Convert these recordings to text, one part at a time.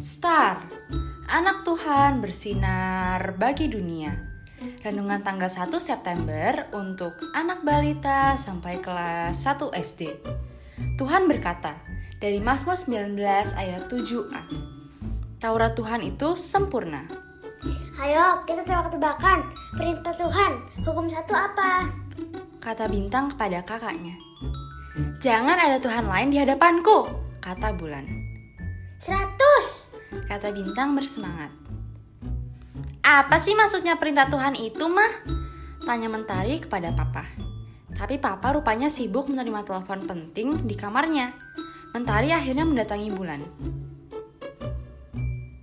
Star, anak Tuhan bersinar bagi dunia. Renungan tanggal 1 September untuk anak balita sampai kelas 1 SD. Tuhan berkata, dari Mazmur 19 ayat 7a. Taurat Tuhan itu sempurna. Ayo, kita tebak-tebakan. Perintah Tuhan, hukum satu apa? Kata bintang kepada kakaknya. Jangan ada Tuhan lain di hadapanku, kata bulan. Seratus. Kata bintang bersemangat. Apa sih maksudnya perintah Tuhan itu, mah? Tanya mentari kepada papa. Tapi papa rupanya sibuk menerima telepon penting di kamarnya. Mentari akhirnya mendatangi bulan.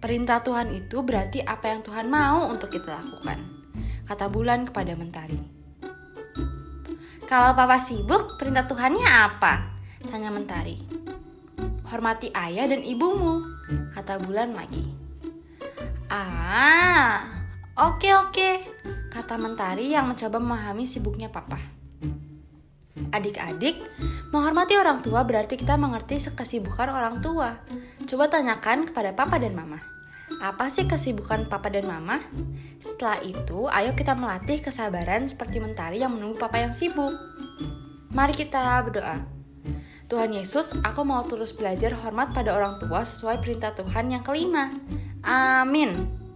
Perintah Tuhan itu berarti apa yang Tuhan mau untuk kita lakukan. Kata bulan kepada mentari. Kalau papa sibuk, perintah Tuhannya apa? Tanya mentari. Hormati ayah dan ibumu, kata bulan lagi. Ah, oke oke, kata mentari yang mencoba memahami sibuknya papa. Adik-adik, menghormati orang tua berarti kita mengerti kesibukan orang tua. Coba tanyakan kepada papa dan mama. Apa sih kesibukan papa dan mama? Setelah itu, ayo kita melatih kesabaran seperti mentari yang menunggu papa yang sibuk. Mari kita berdoa. Tuhan Yesus, aku mau terus belajar hormat pada orang tua sesuai perintah Tuhan yang kelima. Amin.